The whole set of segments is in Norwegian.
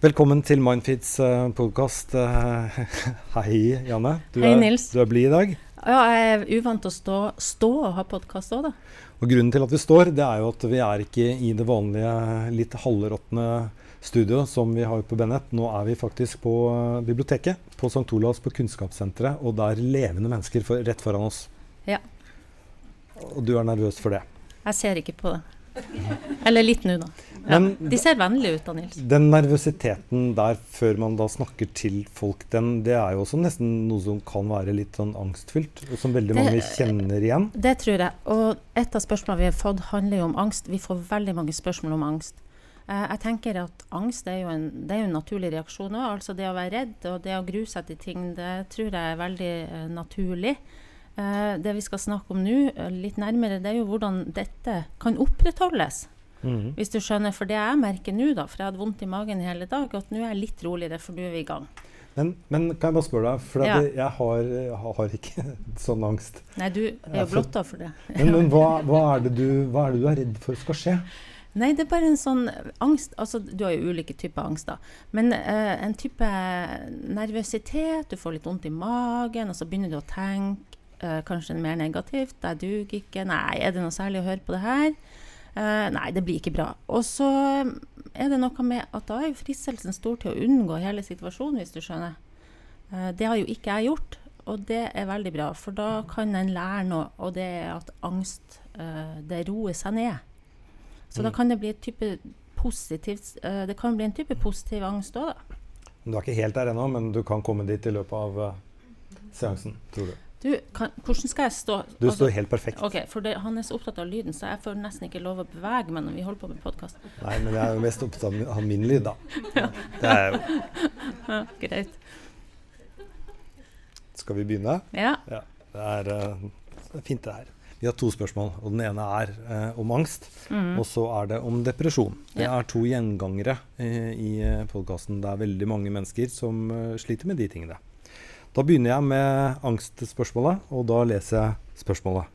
Velkommen til Mindfeeds uh, podkast. Uh, hei, Janne. Du hei, er, Nils. Du er blid i dag? Ja, jeg er uvant til å stå, stå og ha podkast òg, da. Og Grunnen til at vi står, det er jo at vi er ikke i det vanlige litt halvråtne studio som vi har på Bennett. Nå er vi faktisk på uh, biblioteket på St. Olavs på Kunnskapssenteret, og det er levende mennesker for, rett foran oss. Ja. Og du er nervøs for det? Jeg ser ikke på det. Eller litt nå, da. Ja. De ser vennlige ut, da, Nils. Den nervøsiteten der før man da snakker til folk, den, det er jo også nesten noe som kan være litt sånn angstfylt, og som veldig det, mange kjenner igjen? Det tror jeg. Og et av spørsmålene vi har fått, handler jo om angst. Vi får veldig mange spørsmål om angst. Eh, jeg tenker at angst er jo en, det er jo en naturlig reaksjon òg. Altså det å være redd og det å grue seg til ting, det tror jeg er veldig uh, naturlig. Uh, det vi skal snakke om nå, uh, litt nærmere, det er jo hvordan dette kan opprettholdes. Mm. Hvis du skjønner. For det jeg merker nå, da, for jeg hadde vondt i magen hele dag, at nå er jeg litt roligere, for nå er vi i gang. Men, men, kan jeg bare spørre deg, for ja. jeg, har, jeg, har, ikke sånn angst. Nei, du er jo blotta for det. Men, men hva, hva, er du, hva, er det du, er redd for skal skje? Nei, det er bare en sånn angst Altså, du har jo ulike typer angst, da. Men eh, en type nervøsitet, du får litt vondt i magen, og så begynner du å tenke uh, kanskje mer negativt. Jeg duger ikke. Nei, er det noe særlig å høre på det her? Uh, nei, det blir ikke bra. Og så er det noe med at da er jo fristelsen stor til å unngå hele situasjonen, hvis du skjønner. Uh, det har jo ikke jeg gjort, og det er veldig bra. For da kan en lære noe, og det er at angst det roer seg ned. Så mm. da kan det bli et type positivt Det kan bli en type positiv angst òg, da. Du er ikke helt der ennå, men du kan komme dit i løpet av seansen, tror du? Du, kan, hvordan skal jeg stå? Du altså, står helt perfekt. Ok, for det, Han er så opptatt av lyden, så jeg får nesten ikke lov å bevege meg når vi holder på med podkast. Nei, men jeg er jo mest opptatt av min lyd, da. ja. Det er jo ja, Greit. Skal vi begynne? Ja. ja det, er, uh, det er fint, det her. Vi har to spørsmål. og Den ene er eh, om angst, mm. og så er det om depresjon. Det er to gjengangere eh, i podkasten. Det er veldig mange mennesker som sliter med de tingene. Da begynner jeg med angstspørsmålet, og da leser jeg spørsmålet.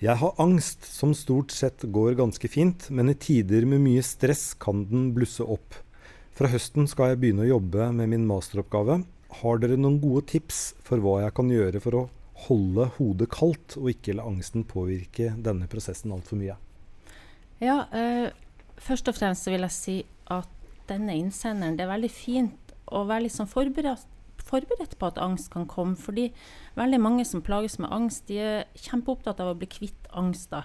Jeg har angst som stort sett går ganske fint, men i tider med mye stress kan den blusse opp. Fra høsten skal jeg begynne å jobbe med min masteroppgave. Har dere noen gode tips for hva jeg kan gjøre for å holde hodet kaldt, og ikke la angsten påvirke denne prosessen altfor mye? Ja, eh, først og fremst vil jeg si at denne innsenderen, det er veldig fint å være litt sånn forberedt forberedt på at angst kan komme. Fordi veldig mange som plages med angst, de er kjempeopptatt av å bli kvitt angst. da.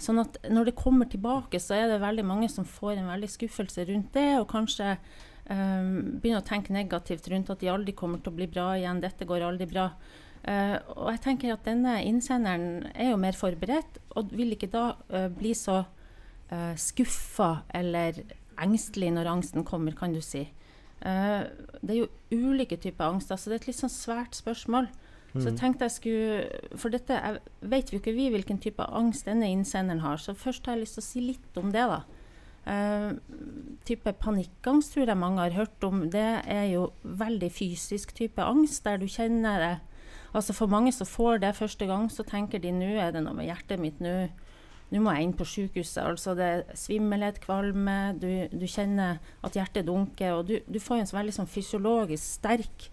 Sånn at når det kommer tilbake, så er det veldig mange som får en veldig skuffelse rundt det, og kanskje um, begynner å tenke negativt rundt at de aldri kommer til å bli bra igjen, dette går aldri bra. Uh, og jeg tenker at denne innsenderen er jo mer forberedt, og vil ikke da uh, bli så uh, skuffa eller engstelig når angsten kommer, kan du si. Uh, det er jo ulike typer angster, så det er et litt sånn svært spørsmål. Mm. Så jeg tenkte jeg skulle For dette jeg, vet jo ikke vi hvilken type angst denne innsenderen har, så først har jeg lyst til å si litt om det, da. Uh, type panikkangst tror jeg mange har hørt om. Det er jo veldig fysisk type angst, der du kjenner det Altså For mange som får det første gang, så tenker de nå er det noe med hjertet mitt. nå nå må jeg inn på sykehuset. Altså det er svimmelhet, kvalme, du, du, kjenner at hjertet dunker. Og du, du får en veldig sånn fysiologisk sterk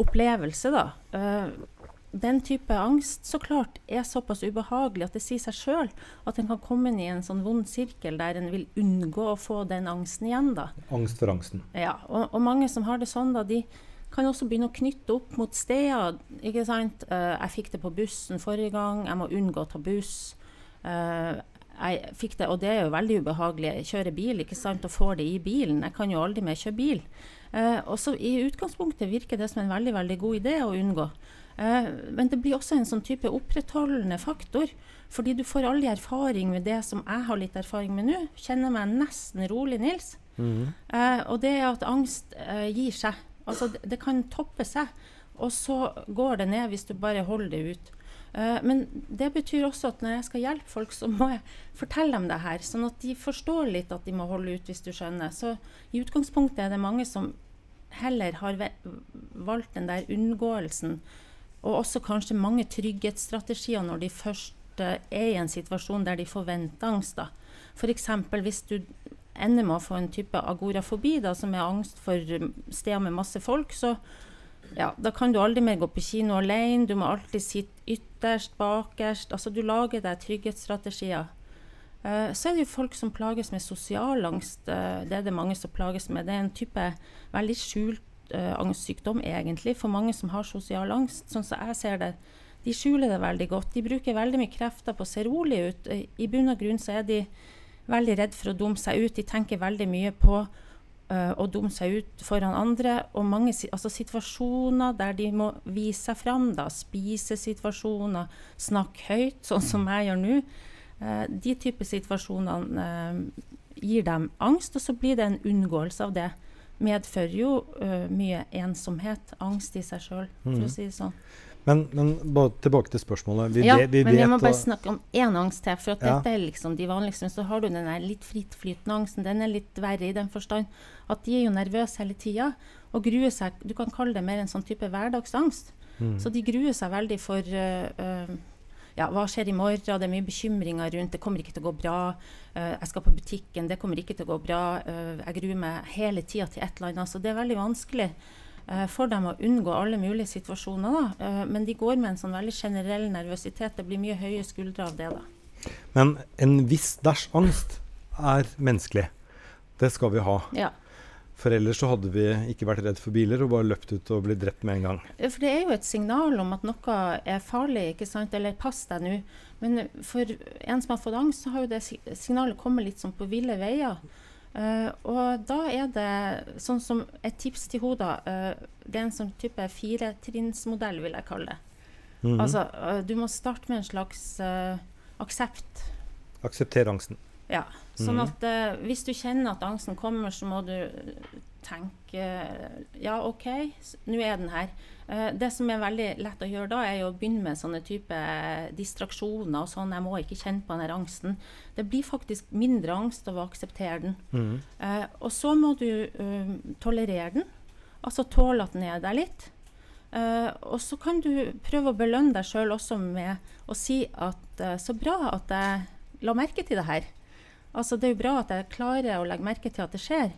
opplevelse, da. Uh, den type angst så klart er såpass ubehagelig at det sier seg sjøl at en kan komme inn i en sånn vond sirkel der en vil unngå å få den angsten igjen. da. Angst for angsten. Ja, og, og mange som har det sånn, da, de kan også begynne å knytte opp mot steder. ikke sant? Uh, jeg fikk det på bussen forrige gang, jeg må unngå å ta buss. Uh, jeg fikk det, og det er jo veldig ubehagelig. Jeg kjører bil ikke sant, og får det i bilen. Jeg kan jo aldri mer kjøre bil. Eh, og så I utgangspunktet virker det som en veldig veldig god idé å unngå. Eh, men det blir også en sånn type opprettholdende faktor. Fordi du får aldri erfaring med det som jeg har litt erfaring med nå. Kjenner meg nesten rolig, Nils. Mm. Eh, og det er at angst gir seg. Altså, det, det kan toppe seg. Og så går det ned hvis du bare holder det ut. Uh, men det betyr også at når jeg skal hjelpe folk, så må jeg fortelle dem det her. Sånn at de forstår litt at de må holde ut, hvis du skjønner. Så i utgangspunktet er det mange som heller har valgt den der unngåelsen. Og også kanskje mange trygghetsstrategier når de først uh, er i en situasjon der de forventer angst. F.eks. For hvis du ender med å få en type agorafobi, da, som er angst for um, steder med masse folk, så ja, da kan du aldri mer gå på kino alene. Du må alltid sitte ytterst, bakerst. Altså, du lager deg trygghetsstrategier. Uh, så er det jo folk som plages med sosial angst. Uh, det er det mange som plages med. Det er en type veldig skjult uh, angstsykdom, egentlig, for mange som har sosial angst. Sånn som jeg ser det. De skjuler det veldig godt. De bruker veldig mye krefter på å se rolig ut. I bunn og grunn så er de veldig redd for å dumme seg ut. De tenker veldig mye på uh, å dumme seg ut foran andre. Og mange altså situasjoner der de må vise seg fram, da, spisesituasjoner, snakke høyt, sånn som jeg gjør nå. Uh, de type situasjonene uh, gir dem angst, og så blir det en unngåelse av det. Medfører jo mye ensomhet, angst i seg sjøl, for å si det sånn. Men, men bare tilbake til spørsmålet. Vi, ja, vi, vi men vi må bare snakke om én angst til. For ja. dette er liksom de vanligste. Så har du den litt frittflytende angsten. Den er litt verre i den forstand at de er jo nervøse hele tida og gruer seg. Du kan kalle det mer en sånn type hverdagsangst. Mm. Så de gruer seg veldig for uh, uh, ja, hva skjer i morgen? Det er mye bekymringer rundt. Det kommer ikke til å gå bra. Uh, jeg skal på butikken. Det kommer ikke til å gå bra. jeg gruer meg hele tida til et eller annet. Så det er veldig vanskelig for dem å unngå alle mulige situasjoner. Da. Eh, men de går med en sånn veldig generell nervøsitet. Det blir mye høye skuldre av det. da. Men en viss dæsj angst er menneskelig. Det skal vi ha. Ja. For ellers så hadde vi ikke vært redd for biler og bare løpt ut og blitt drept med en gang. For det er jo et signal om at noe er farlig, ikke sant? eller pass deg nå. Men for en som har fått angst, så har jo det signalet kommet litt sånn på ville veier. Uh, og da er det sånn som et tips til henne, uh, det er en sånn type firetrinnsmodell, vil jeg kalle det. Mm -hmm. Altså, uh, du må starte med en slags aksept. Akseptere angsten. Ja. Sånn mhm. at hvis du kjenner at angsten kommer, så må du tenke Ja, OK, nå er den her. Uh, det som er veldig lett å gjøre da, er å begynne med sånne type distraksjoner og sånn. Jeg må ikke kjenne på den angsten. Det blir faktisk mindre angst av å akseptere den. Mm. Eh, og så må du uh, tolerere den. Altså tåle at den er der litt. og så kan du prøve å belønne deg sjøl også med å si at så bra at jeg la merke til det her. Altså det er jo bra at jeg klarer å legge merke til at det skjer.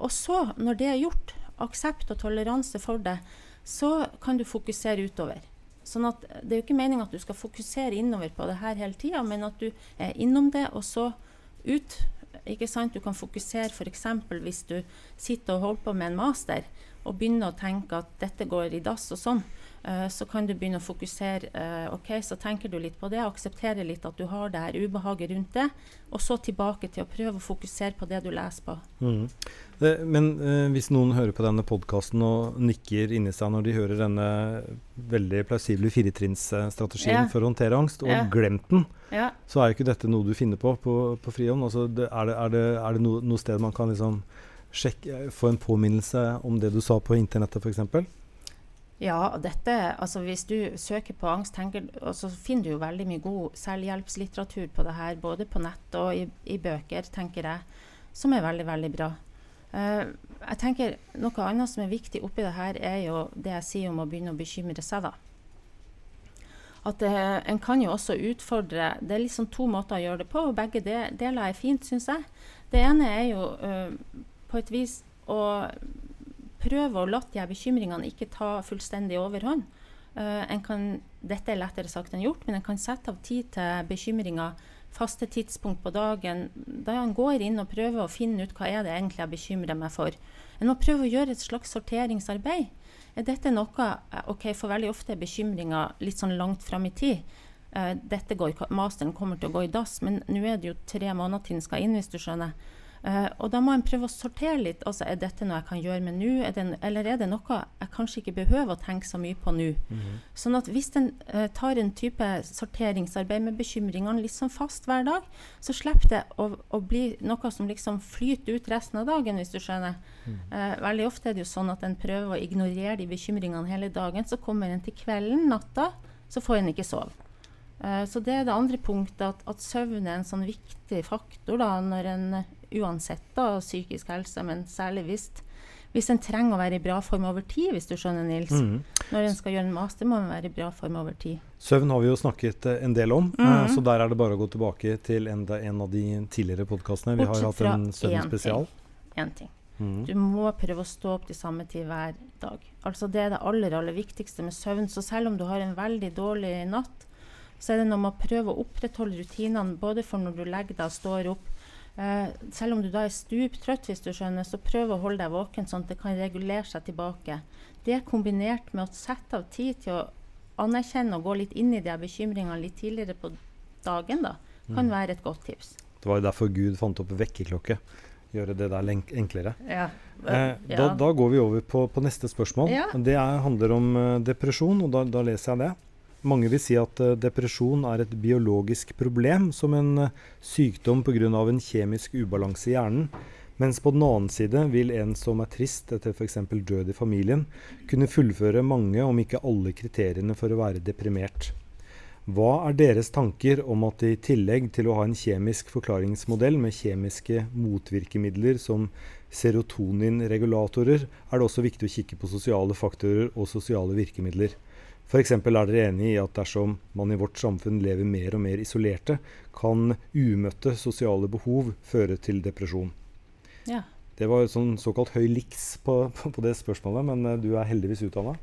og så, når det er gjort, aksept og toleranse for det, så kan du fokusere utover. Sånn at Det er jo ikke meninga at du skal fokusere innover på det her hele tida, men at du er innom det, og så ut. ikke sant? Du kan fokusere f.eks. hvis du sitter og holder på med en master og begynner å tenke at dette går i dass og sånn. Uh, så kan du begynne å fokusere. Uh, ok, Så tenker du litt på det, aksepterer litt at du har det her ubehaget rundt det. Og så tilbake til å prøve å fokusere på det du leser på. Mm. Det, men uh, hvis noen hører på denne podkasten og nikker inni seg når de hører denne veldig plausible firetrinnsstrategien ja. for å håndtere angst, og ja. glemt den, ja. så er jo ikke dette noe du finner på på, på frihånd. Altså, det, er det, er det, er det no, noe sted man kan liksom sjekke, få en påminnelse om det du sa på internettet, f.eks.? Ja, dette, altså hvis du søker på angst, tenker, så finner du jo veldig mye god selvhjelpslitteratur på det her, både på nett og i, i bøker, tenker jeg, som er veldig, veldig bra. Uh, jeg tenker Noe annet som er viktig oppi det her, er jo det jeg sier om å begynne å bekymre seg, da. At uh, En kan jo også utfordre Det er liksom to måter å gjøre det på, og begge deler er fint, syns jeg. Det ene er jo uh, på et vis å prøve å la de her bekymringene ikke ta fullstendig overhånd. Uh, kan, dette er lettere sagt enn gjort, men en kan sette av tid til bekymringer. Faste tidspunkt på dagen. Da en går inn og prøver å finne ut hva er det egentlig jeg bekymrer meg for. En må prøve å gjøre et slags sorteringsarbeid. Er dette noe eh, ok, For veldig ofte er bekymringer litt sånn langt fram i tid. Uh, dette går, masteren kommer til å gå i dass, men nå er det jo tre måneder til den skal inn, hvis du skjønner. Uh, og da må en prøve å sortere litt. altså Er dette noe jeg kan gjøre med nå, eller er det noe jeg kanskje ikke behøver å tenke så mye på nå? Mm -hmm. Sånn at hvis en uh, tar en type sorteringsarbeid med bekymringene litt sånn fast hver dag, så slipper det å, å, bli noe som liksom flyter ut resten av dagen, hvis du skjønner. Mm. Uh, veldig ofte er det jo sånn at en prøver å ignorere de bekymringene hele dagen. Så kommer en til kvelden, natta, så får en ikke sove. Så det er det andre punktet, at, at søvn er en sånn viktig faktor da, når en uansett da, psykisk helse, men særlig hvis hvis en trenger å være i bra form over tid, hvis du skjønner, Nils. Mm. Når en skal gjøre en master, må en være i bra form over tid. Søvn har vi jo snakket eh, en del om, eh, Mhm. så der er det bare å gå tilbake til en, en av de tidligere podkastene. Vi har hatt en søvnspesial. Én ting. Mm. Du må prøve å stå opp til samme tid hver dag. Altså Det er det aller, aller viktigste med søvn. Så selv om du har en veldig dårlig natt, så er det noe med å prøve å opprettholde rutinene både for når du legger deg og står opp. Eh, selv om du da er stuptrøtt, hvis du skjønner, så prøv å holde deg våken sånn at det kan regulere seg tilbake. Det kombinert med å sette av tid til å anerkjenne og gå litt inn i de bekymringene litt tidligere på dagen, da, kan Mm. være et godt tips. Det var jo derfor Gud fant opp vekkerklokke. Gjøre det der enklere. Ja. Eh, da, da går vi over på, på neste spørsmål. Ja. Det er, handler om uh, depresjon, og da, da leser jeg det. Mange vil si at eh, depresjon er et biologisk problem, som en eh, sykdom pga. en kjemisk ubalanse i hjernen. Mens på den annen side vil en som er trist etter f.eks. død i familien, kunne fullføre mange, om ikke alle, kriteriene for å være deprimert. Hva er deres tanker om at i tillegg til å ha en kjemisk forklaringsmodell med kjemiske motvirkemidler som serotoninregulatorer, er det også viktig å kikke på sosiale faktorer og sosiale virkemidler? F.eks. er dere enig i at dersom man i vårt samfunn lever mer og mer isolerte, kan umøtte sosiale behov føre til depresjon. ja. Det var sånn såkalt høy liks på, på, på det spørsmålet, men eh, du er heldigvis utdanna.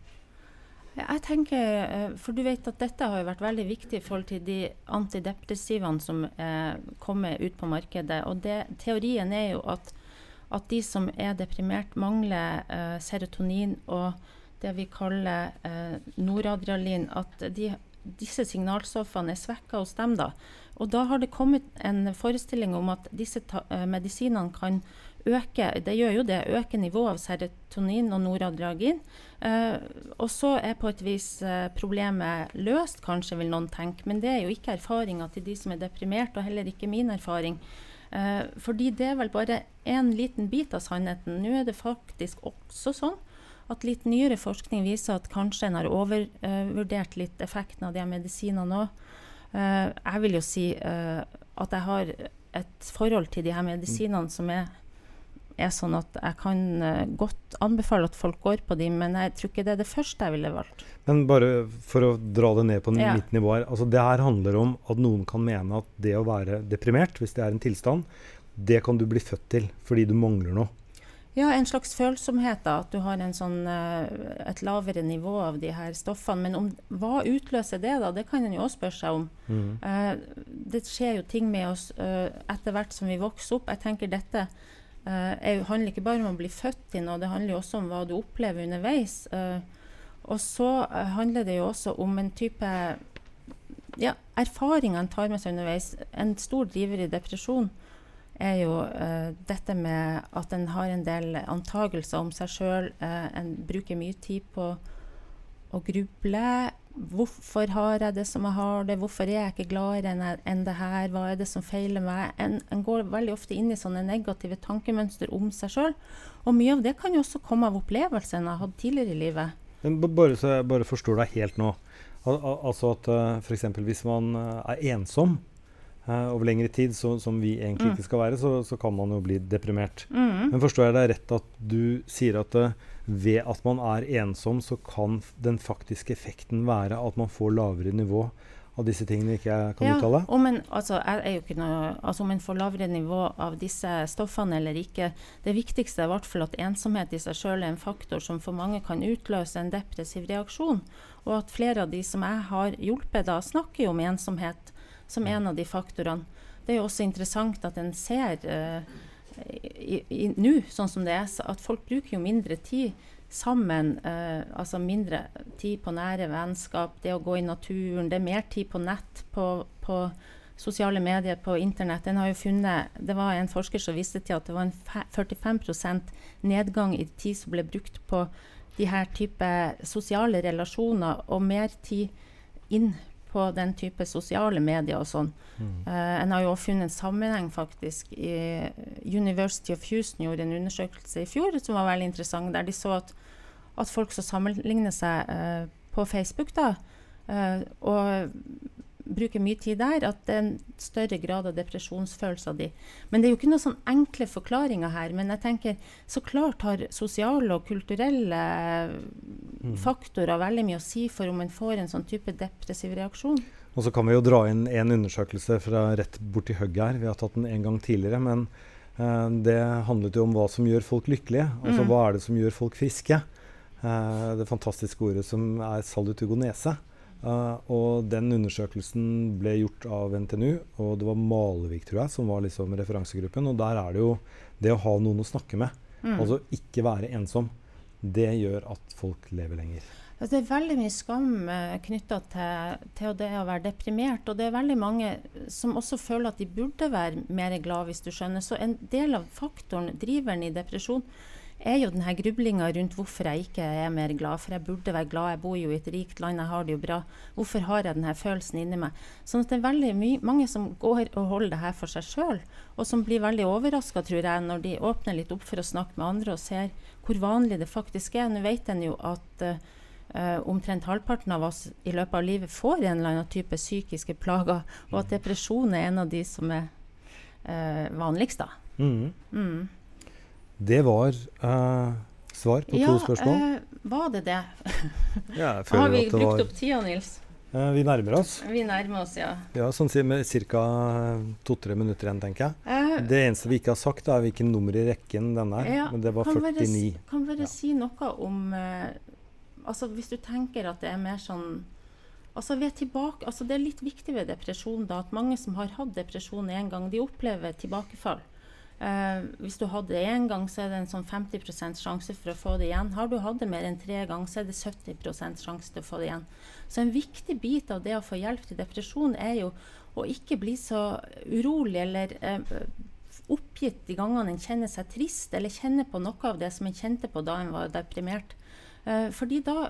Jeg tenker, eh, for du vet at Dette har jo vært veldig viktig i forhold til de antidepressivene som eh, kommer ut på markedet. og det, Teorien er jo at, at de som er deprimert, mangler eh, serotonin og det vi kaller eh, noradrenalin. At de, disse signalstoffene er svekka hos dem. da. Og da har det kommet en forestilling om at disse ta, eh, medisinene kan øke det gjør jo det, øke nivået av serotonin og noradrenalin. Eh, og så er på et vis eh, problemet løst, kanskje, vil noen tenke. Men det er jo ikke erfaringa til de som er deprimert, og heller ikke min erfaring. Eh, fordi det er vel bare en liten bit av sannheten. Nå er det faktisk også sånn at litt nyere forskning viser at kanskje en har overvurdert litt effekten av de medisinene òg. Eh, jeg vil jo si eh, at jeg har et forhold til de her medisinene som er er sånn at jeg kan eh, godt anbefale at folk går på dem, men jeg tror ikke det er det første jeg ville valgt. Men bare for å dra det ned på Ja. mitt nivå her. Altså det her handler om at noen kan mene at det å være deprimert, hvis det er en tilstand, det kan du bli født til fordi du mangler noe. Ja, en slags følsomhet, da. At du har en sånn, eh, et lavere nivå av de her stoffene. Men om, hva utløser det, da? Det kan en jo også spørre seg om. Mm. Eh, det skjer jo ting med oss eh, etter hvert som vi vokser opp. Jeg tenker dette eh, er, handler ikke bare om å bli født til noe, det handler jo også om hva du opplever underveis. Og så handler det jo også om en type ja, erfaringer en tar med seg underveis. En stor driver i depresjon er jo uh, dette med at en har en del antagelser om seg sjøl. en bruker mye tid på å gruble. Hvorfor har jeg det som jeg har det? Hvorfor er jeg ikke gladere enn, enn det her? Hva er det som feiler meg? En, en går veldig ofte inn i sånne negative tankemønster om seg sjøl. Og mye av det kan jo også komme av opplevelser en har hatt tidligere i livet. Bare så jeg bare forstår deg helt nå. Al al altså at uh, f.eks. hvis man eh, er ensom eh, over lengre tid, så, som vi egentlig Mm. ikke skal være, så, så kan man jo bli deprimert. Mm. Men forstår jeg deg rett at du sier at eh, ved at man er ensom, så kan den faktiske effekten være at man får lavere nivå av disse tingene ikke jeg kan uttale? Om en, altså, noe, altså, om en får lavere nivå av disse stoffene eller ikke Det viktigste er i hvert fall at ensomhet i seg sjøl er en faktor som for mange kan utløse en depressiv reaksjon. Og at flere av de som jeg har hjulpet, da snakker jo om ensomhet som en av de faktorene. Det er jo også interessant at en ser eh, nå, sånn som det er, at folk bruker jo mindre tid sammen. Eh, altså mindre tid på nære vennskap, det å gå i naturen. Det er mer tid på nett, på, på sosiale medier, på internett. En har jo funnet, det var en forsker som viste til at det var en 45% nedgang i tid som ble brukt på de her type sosiale relasjoner, og mer tid inn på den type sosiale medier og sånn. Mm. Uh, en har jo også funnet en sammenheng faktisk. I University of Houston gjorde en undersøkelse i fjor som var veldig interessant, der de så at, at folk som sammenligner seg uh, på Facebook, da, eh, og bruker mye tid der, at det er en større grad av depresjonsfølelser de. Men det er jo ikke noen sånn enkle forklaringer her. Men jeg tenker så klart har sosiale og kulturelle mm. faktorer veldig mye å si for om en får en sånn type depressiv reaksjon. Og så kan vi jo dra inn en undersøkelse fra rett borti hugget her. Vi har tatt den en gang tidligere. Men uh, det handlet jo om hva som gjør folk lykkelige. Altså mm. hva er det som gjør folk friske? Uh, det fantastiske ordet som er salutugonese. Uh, og den undersøkelsen ble gjort av NTNU, og det var Malvik tror jeg, som var liksom referansegruppen. Og der er det jo det å ha noen å snakke med, mm. altså ikke være ensom, det gjør at folk lever lenger. Altså, det er veldig mye skam uh, knytta til, til, det å være deprimert. Og det er veldig mange som også føler at de burde være mer glad, hvis du skjønner. Så en del av faktoren, driveren i depresjon, er jo denne grublinga rundt hvorfor jeg ikke er mer glad. For jeg burde være glad, jeg bor jo i et rikt land, jeg har det jo bra. Hvorfor har jeg denne følelsen inni meg? Sånn at det er veldig mange som går og holder det her for seg sjøl, og som blir veldig overraska, tror jeg, når de åpner litt opp for å snakke med andre og ser hvor vanlig det faktisk er. Nå vet en jo at uh, omtrent halvparten av oss i løpet av livet får en eller annen type psykiske plager, og at depresjon er en av de som er uh, vanligst, da. Mm. Mm. Det var uh, svar på ja, to spørsmål. Uh, var det det? ja, Har vi brukt var... opp tida, Nils? Uh, vi nærmer oss. Vi nærmer oss, ja. Ja, Sånn med ca. to-tre minutter igjen, tenker jeg. det eneste vi ikke har sagt, er hvilket nummer i rekken denne er. Ja, men det var 49. Bare, kan bare ja. si noe om Altså Hvis du tenker at det er mer sånn Altså, tilbake, altså Det er litt viktig ved depresjon da, at mange som har hatt depresjon en gang, de opplever tilbakefall. Uh, hvis du hadde det én gang, så er det en sånn 50% sjanse for å få det igjen. Har du hatt det mer enn tre ganger, så er det 70% sjanse til å få det igjen. Så en viktig bit av det å få hjelp til depresjon er jo å ikke bli så urolig eller uh, oppgitt de gangene en kjenner seg trist, eller kjenner på noe av det som en kjente på da en var deprimert. Uh, fordi da,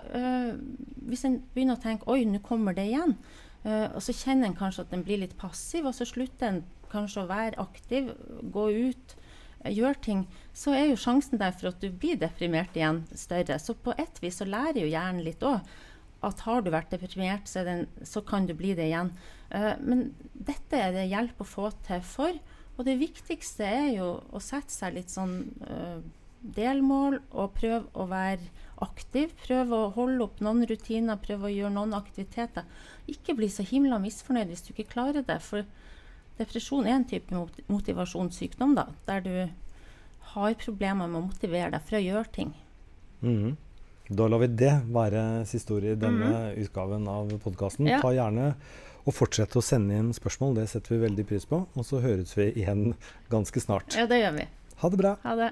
hvis en begynner å tenke oi, nå kommer det igjen, og så kjenner en kanskje at en blir litt passiv, og så slutter en kanskje å være aktiv, gå ut, eh, gjøre ting, så er jo sjansen der for at du blir deprimert igjen, større. Så på et vis så lærer jo hjernen litt òg at har du vært deprimert, så, den, så, kan du bli det igjen. Uh, men dette er det hjelp å få til for. Og det viktigste er jo å sette seg litt sånn uh, delmål og prøve å være aktiv. Prøve å holde opp noen rutiner, prøve å gjøre noen aktiviteter. Ikke bli så himla misfornøyd hvis du ikke klarer det. For Depresjon er en type motivasjonssykdom da, der du har problemer med å motivere deg for å gjøre ting. Mm. Da lar vi det være siste ord i denne mm. utgaven av podkasten. Ja. Ta gjerne og fortsett å sende inn spørsmål, det setter vi veldig pris på. Og så høres vi igjen ganske snart. Ja, det gjør vi. Ha det bra. Ha det.